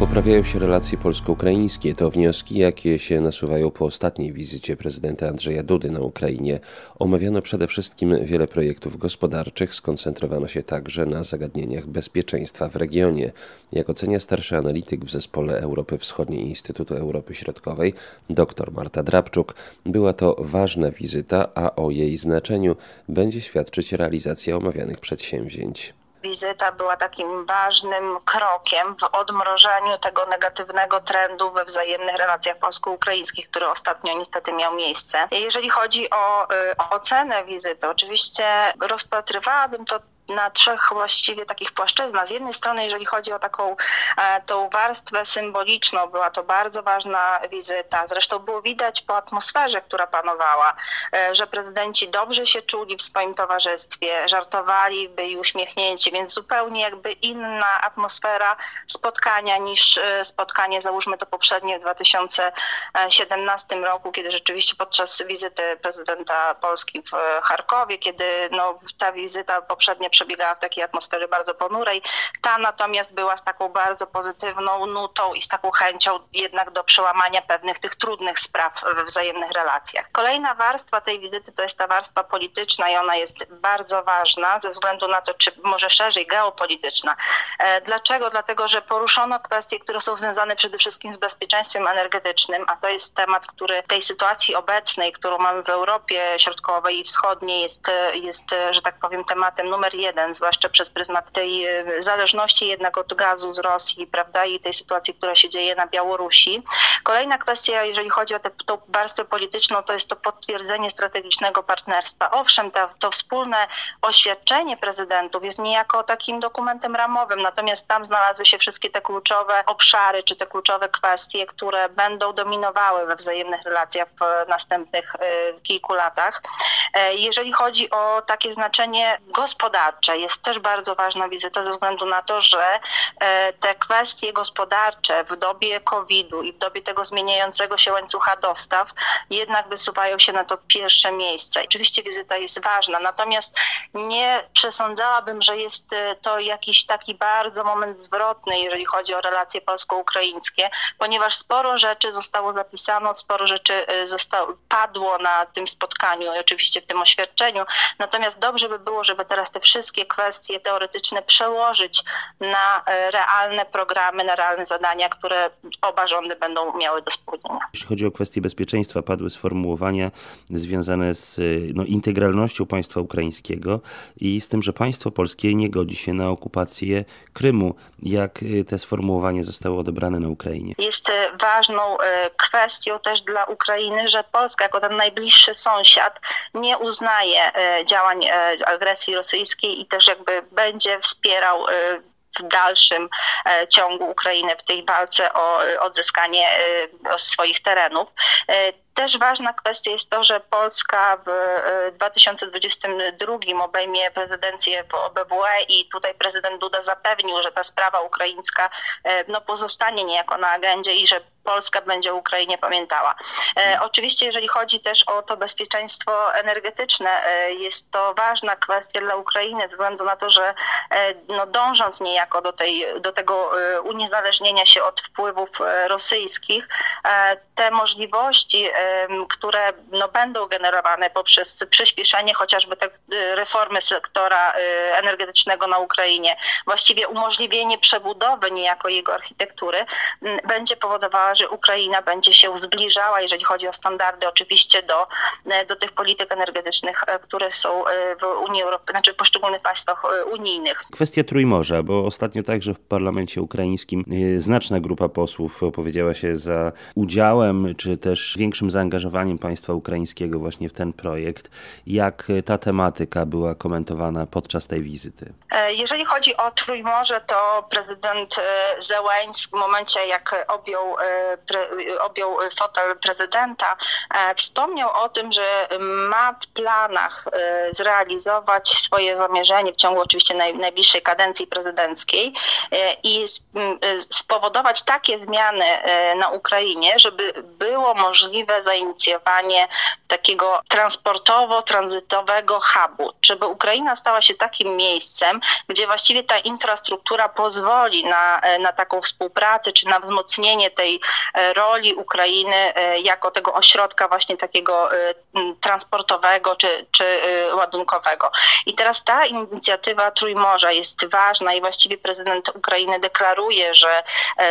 Poprawiają się relacje polsko-ukraińskie. To wnioski, jakie się nasuwają po ostatniej wizycie prezydenta Andrzeja Dudy na Ukrainie. Omawiano przede wszystkim wiele projektów gospodarczych, skoncentrowano się także na zagadnieniach bezpieczeństwa w regionie. Jak ocenia starszy analityk w zespole Europy Wschodniej Instytutu Europy Środkowej, dr Marta Drabczuk, była to ważna wizyta, a o jej znaczeniu będzie świadczyć realizacja omawianych przedsięwzięć wizyta była takim ważnym krokiem w odmrożeniu tego negatywnego trendu we wzajemnych relacjach polsko-ukraińskich, który ostatnio niestety miał miejsce. Jeżeli chodzi o, y, ocenę wizyty, oczywiście rozpatrywałabym to na trzech właściwie takich płaszczyznach. Z jednej strony, jeżeli chodzi o taką e, tą warstwę symboliczną, była to bardzo ważna wizyta. Zresztą było widać po atmosferze, która panowała, e, że prezydenci dobrze się czuli w swoim towarzystwie, żartowali, byli uśmiechnięci, więc zupełnie jakby inna atmosfera spotkania niż e, spotkanie, załóżmy to poprzednie w 2017 roku, kiedy rzeczywiście podczas wizyty prezydenta Polski w Charkowie, kiedy no, ta wizyta poprzednia przebiegała w takiej atmosferze bardzo ponurej. Ta natomiast była z taką bardzo pozytywną nutą i z taką chęcią jednak do przełamania pewnych tych trudnych spraw we wzajemnych relacjach. Kolejna warstwa tej wizyty to jest ta warstwa polityczna i ona jest bardzo ważna ze względu na to, czy może szerzej geopolityczna. E, dlaczego? Dlatego, że poruszono kwestie, które są związane przede wszystkim z bezpieczeństwem energetycznym, a to jest temat, który w tej sytuacji obecnej, którą mamy w Europie Środkowej i Wschodniej jest, jest że tak powiem, tematem numer jeden zwłaszcza przez pryzmat tej e, zależności jednak od gazu z Rosji, prawda, i tej sytuacji, która się dzieje na Białorusi. Kolejna kwestia, jeżeli chodzi o tę warstwę polityczną, to jest to potwierdzenie strategicznego partnerstwa. Owszem, to, to wspólne oświadczenie prezydentów jest niejako takim dokumentem ramowym, natomiast tam znalazły się wszystkie te kluczowe obszary, czy te kluczowe kwestie, które będą dominowały we wzajemnych relacjach w następnych e, kilku latach. E, jeżeli chodzi o takie znaczenie gospodarcze, Jest też bardzo ważna wizyta ze względu na to, że e, te kwestie gospodarcze w dobie COVID-u i w dobie tego zmieniającego się łańcucha dostaw jednak wysuwają się na to pierwsze miejsce. Oczywiście wizyta jest ważna, natomiast nie przesądzałabym, że jest e, to jakiś taki bardzo moment zwrotny, jeżeli chodzi o relacje polsko-ukraińskie, ponieważ sporo rzeczy zostało zapisano, sporo rzeczy e, zostało, padło na tym spotkaniu i oczywiście w tym oświadczeniu. Natomiast dobrze by było, żeby teraz te wszystkie wszystkie kwestie teoretyczne przełożyć na e, realne programy, na realne zadania, które oba rządy będą miały do spełnienia. Jeśli chodzi o kwestie bezpieczeństwa, padły sformułowania związane z e, no, integralnością państwa ukraińskiego i z tym, że państwo polskie nie godzi się na okupację Krymu. Jak e, te sformułowania zostały odebrane na Ukrainie? Jest ważną kwestią też dla Ukrainy, że Polska jako ten najbliższy sąsiad nie uznaje działań agresji rosyjskiej i też jakby będzie wspierał y, w dalszym e, ciągu Ukrainę w tej walce o y, odzyskanie y, swoich terenów. E, też ważna kwestia jest to, że Polska w 2022 e, obejmie prezydencję w OBWE i tutaj prezydent Duda zapewnił, że ta sprawa ukraińska no, pozostanie niejako na agendzie i że Polska będzie o Ukrainie pamiętała. E, oczywiście, jeżeli chodzi też o to bezpieczeństwo energetyczne, e, jest to ważna kwestia dla Ukrainy, ze względu na to, że e, no, dążąc niejako do, tej, do tego uniezależnienia się od wpływów rosyjskich, te możliwości, które no, będą generowane poprzez przyspieszenie chociażby te reformy sektora energetycznego na Ukrainie, właściwie umożliwienie przebudowy niejako jego architektury, będzie powodowała, że Ukraina będzie się zbliżała, jeżeli chodzi o standardy, oczywiście do, e, do tych polityk energetycznych, e, które są e, w Unii Europejskiej, znaczy w poszczególnych państwach unijnych. Kwestia Trójmorza, bo ostatnio także w parlamencie ukraińskim znaczna grupa posłów opowiedziała się za udziałem, czy też większym zaangażowaniem państwa ukraińskiego właśnie w ten projekt. Jak ta tematyka była komentowana podczas tej wizyty? Jeżeli chodzi o Trójmorze, to prezydent Zełański w momencie jak objął pre, objął fotel prezydenta, e, wspomniał o tym, że ma w planach e, zrealizować swoje zamierzenie w ciągu oczywiście naj, najbliższej kadencji prezydenckiej e, i spowodować takie zmiany na Ukrainie, żeby było możliwe zainicjowanie takiego transportowo-tranzytowego hubu, żeby Ukraina stała się takim miejscem, gdzie właściwie ta infrastruktura pozwoli na, na taką współpracę, czy na wzmocnienie tej roli Ukrainy jako tego ośrodka właśnie takiego transportowego czy, czy ładunkowego. I teraz ta inicjatywa Trójmorza jest ważna i właściwie prezydent Ukrainy deklaruje, że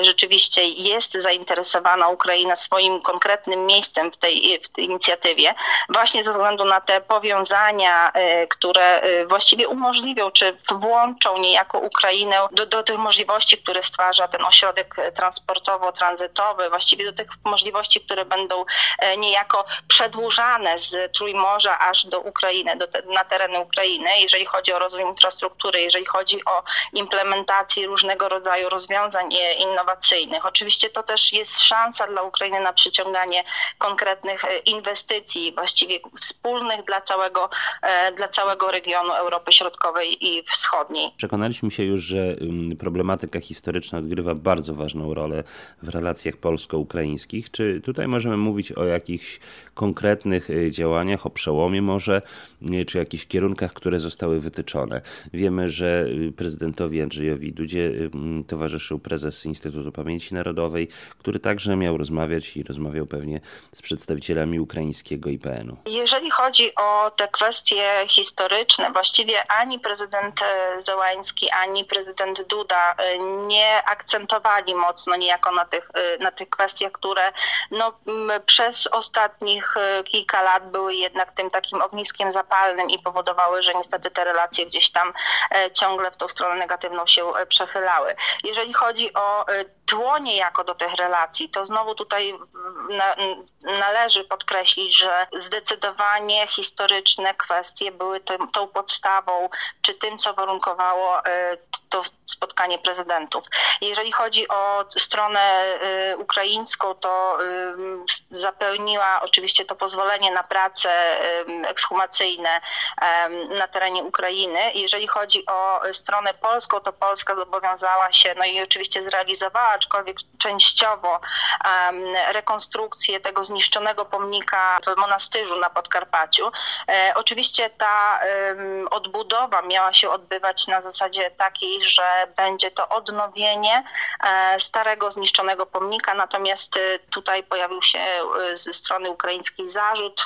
rzeczywiście jest zainteresowana Ukraina swoim konkretnym miejscem w tej, w tej inicjatywie, właśnie ze względu na te powiązania, e, które e, właściwie umożliwią, czy włączą niejako Ukrainę do, do tych możliwości, które stwarza ten ośrodek transportowo-tranzytowy, właściwie do tych możliwości, które będą e, niejako przedłużane z Trójmorza aż do Ukrainy, do te, na tereny Ukrainy, jeżeli chodzi o rozwój infrastruktury, jeżeli chodzi o implementację różnego rodzaju rozwiązań innowacyjnych. Oczywiście to też jest szansa dla Ukrainy na przyciąganie konkretnych e, inwestycji, właściwie wspólnych dla całego, e, dla całego regionu Europy Środkowej i Wschodniej. Przekonaliśmy się już, że mm, problematyka historyczna odgrywa bardzo ważną rolę w relacjach polsko-ukraińskich. Czy tutaj możemy mówić o jakichś konkretnych e, działaniach, o przełomie może, czy jakichś kierunkach, które zostały wytyczone? Wiemy, że prezydentowi Andrzejowi Dudzie towarzyszył prezes Instytutu Pamięci Narodowej, który także miał rozmawiać i rozmawiał pewnie z przedstawicielami ukraińskiego IPN-u. Jeżeli chodzi o te kwestie historyczne, właściwie ani prezydent Zełański, ani prezydent Duda nie akcentowali mocno niejako na tych, na tych kwestiach, które no, przez ostatnich kilka lat były jednak tym takim ogniskiem zapalnym i powodowały, że niestety te relacje gdzieś tam ciągle w tą stronę negatywną się przechylały. Jeżeli chodzi o tło niejako do tych relacji, to znowu tutaj na, należy podkreślić, że zdecydowanie historyczne kwestie były tym, tą podstawą, czy tym, co warunkowało e, to spotkanie prezydentów. Jeżeli chodzi o stronę e, ukraińską, to zapełniła oczywiście to pozwolenie na prace ekshumacyjne na terenie Ukrainy. Jeżeli chodzi o stronę polską, to Polska zobowiązała się, no i oczywiście zrealizowała aczkolwiek częściowo rekonstrukcję tego zniszczonego pomnika w monastyżu na Podkarpaciu. E, oczywiście ta odbudowa miała się odbywać na zasadzie takiej, że będzie to odnowienie e, starego zniszczonego pomnika, natomiast e, tutaj pojawił się ze strony ukraińskiej zarzut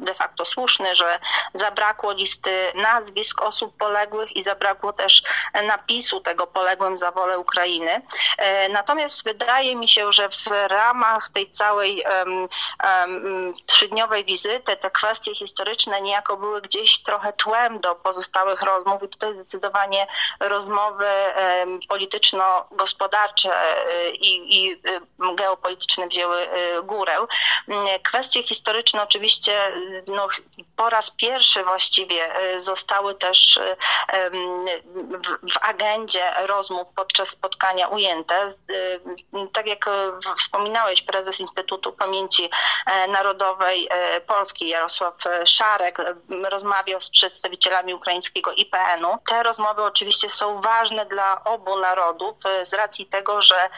de facto słuszny, że zabrakło listy nazwisk osób poległych i zabrakło też napisu tego poległym za wolę Ukrainy. E, natomiast wydaje mi się, że w ramach tej całej um, um, trzydniowej wizyty te kwestie historyczne niejako były gdzieś trochę tłem do pozostałych rozmów i tutaj zdecydowanie rozmowy um, polityczno-gospodarcze e, i, i geopolityczne wzięły e, górę. Kwestie historyczne oczywiście no, po raz pierwszy właściwie e, zostały też e, w, agendzie rozmów podczas spotkania ujęte. E, tak jak wspominałeś, prezes Instytutu Pamięci Narodowej Polski Jarosław Szarek rozmawiał z przedstawicielami ukraińskiego IPN-u. Te rozmowy oczywiście są ważne dla obu narodów z racji tego, że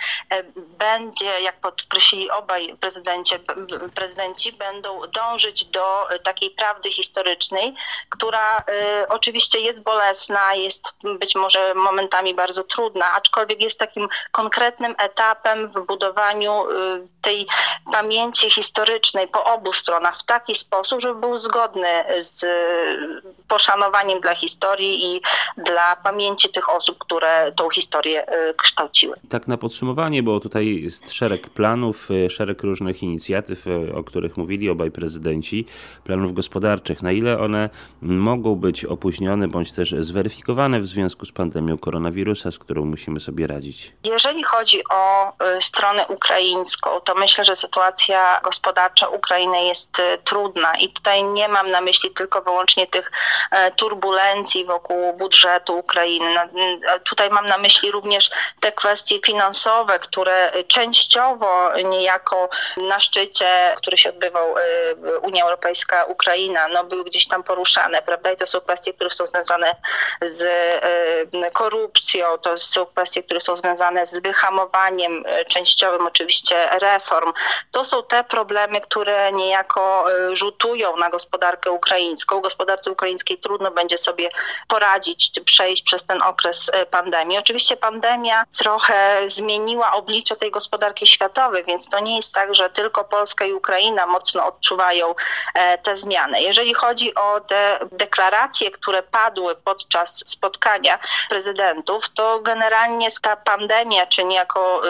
będzie, jak podkreślili obaj prezydenci będą dążyć do e, takiej prawdy historycznej, która y, oczywiście jest bolesna, jest być może momentami bardzo trudna, aczkolwiek jest takim konkretnym etapem w budowaniu y, tej pamięci historycznej po obu stronach w taki sposób, żeby był zgodny z poszanowaniem dla historii i dla pamięci tych osób, które tą historię y, kształciły. Tak na podsumowanie, bo tutaj jest szereg planów, szereg różnych inicjatyw, o których mówili obaj prezydenci planów gospodarczych, na ile one mogą być opóźnione bądź też zweryfikowane w związku z pandemią koronawirusa, z którą musimy sobie radzić? Jeżeli chodzi o y, stronę ukraińską, to myślę, że sytuacja gospodarcza Ukrainy jest y, trudna i tutaj nie mam na myśli tylko wyłącznie tych y, turbulencji wokół budżetu Ukrainy. Tutaj mam na myśli również te kwestie finansowe, które częściowo niejako na szczycie, który się odbywał Unia Unia Europejska, Ukraina, no były gdzieś tam poruszane, prawda? I to są kwestie, które są związane z korupcją, to są kwestie, które są związane z wyhamowaniem częściowym oczywiście reform. To są te problemy, które niejako rzutują na gospodarkę ukraińską. Gospodarce ukraińskiej trudno będzie sobie poradzić, czy przejść przez ten okres pandemii. Oczywiście pandemia trochę zmieniła oblicze tej gospodarki światowej, więc to nie jest tak, że tylko Polska i Ukraina mocno odczuwają e, te zmiany. Jeżeli chodzi o te deklaracje, które padły podczas spotkania prezydentów, to generalnie ta pandemia, czy niejako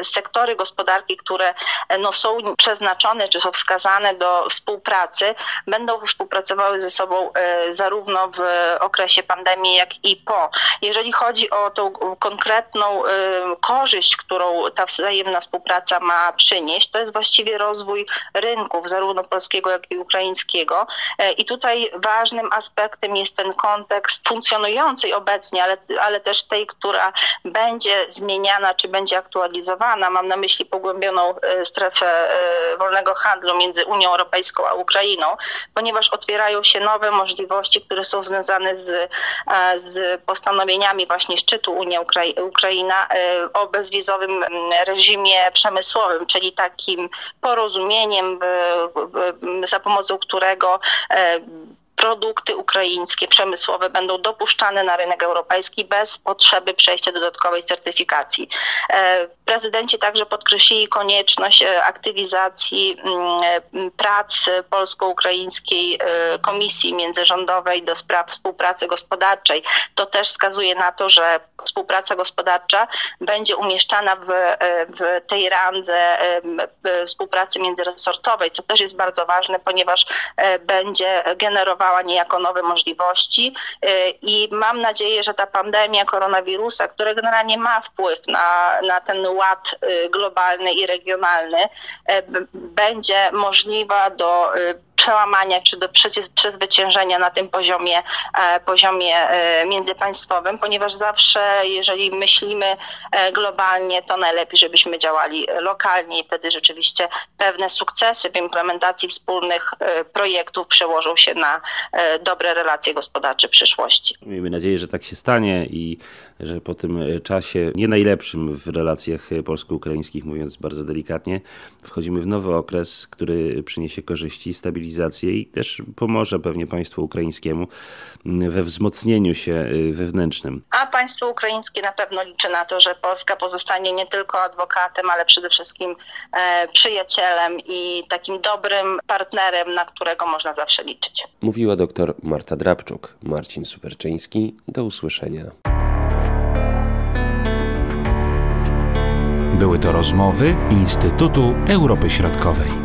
y, sektory gospodarki, które no, są przeznaczone, czy są wskazane do współpracy, będą współpracowały ze sobą e, zarówno w okresie pandemii, jak i po. Jeżeli chodzi o tą konkretną y, korzyść, którą ta wzajemna współpraca ma przynieść, to jest właściwie rozwój rynków, zarówno polskiego, jak i ukraińskiego. E, I tutaj ważnym aspektem jest ten kontekst funkcjonującej obecnie, ale, ale też tej, która będzie zmieniana czy będzie aktualizowana. Mam na myśli pogłębioną e, strefę e, wolnego handlu między Unią Europejską a Ukrainą, ponieważ otwierają się nowe możliwości, które są związane z, z postanowieniami właśnie szczytu Unia-Ukraina o bezwizowym reżimie przemysłowym, czyli takim porozumieniem, za pomocą którego e, produkty ukraińskie, przemysłowe będą dopuszczane na rynek europejski bez potrzeby przejścia dodatkowej certyfikacji. E, prezydenci także podkreślili konieczność e, aktywizacji mm, pracy polsko-ukraińskiej Komisji Międzyrządowej do spraw współpracy gospodarczej. To też wskazuje na to, że współpraca gospodarcza będzie umieszczana w, w tej randze współpracy międzyresortowej, co też jest bardzo ważne, ponieważ e, będzie generowała niejako nowe możliwości e, i mam nadzieję, że ta pandemia koronawirusa, która generalnie ma wpływ na, na ten ład e, globalny i regionalny, będzie możliwa do przełamania czy do przezwyciężenia na tym poziomie, e, poziomie e, międzypaństwowym, ponieważ zawsze, jeżeli myślimy e, globalnie, to najlepiej, żebyśmy działali lokalnie i wtedy rzeczywiście pewne sukcesy w implementacji wspólnych projektów przełożą się na dobre relacje gospodarcze przyszłości. Miejmy nadzieję, że tak się stanie i że po tym czasie nie najlepszym w relacjach polsko-ukraińskich, mówiąc bardzo delikatnie, wchodzimy w nowy okres, który przyniesie korzyści, stabilizację i też pomoże pewnie państwu ukraińskiemu we wzmocnieniu się wewnętrznym. A państwo ukraińskie na pewno liczy na to, że Polska pozostanie nie tylko adwokatem, ale przede wszystkim e, przyjacielem i takim dobrym partnerem, na którego można zawsze liczyć. Mówiła doktor Marta Drabczuk. Marcin Superczyński. Do usłyszenia. Były to rozmowy Instytutu Europy Środkowej.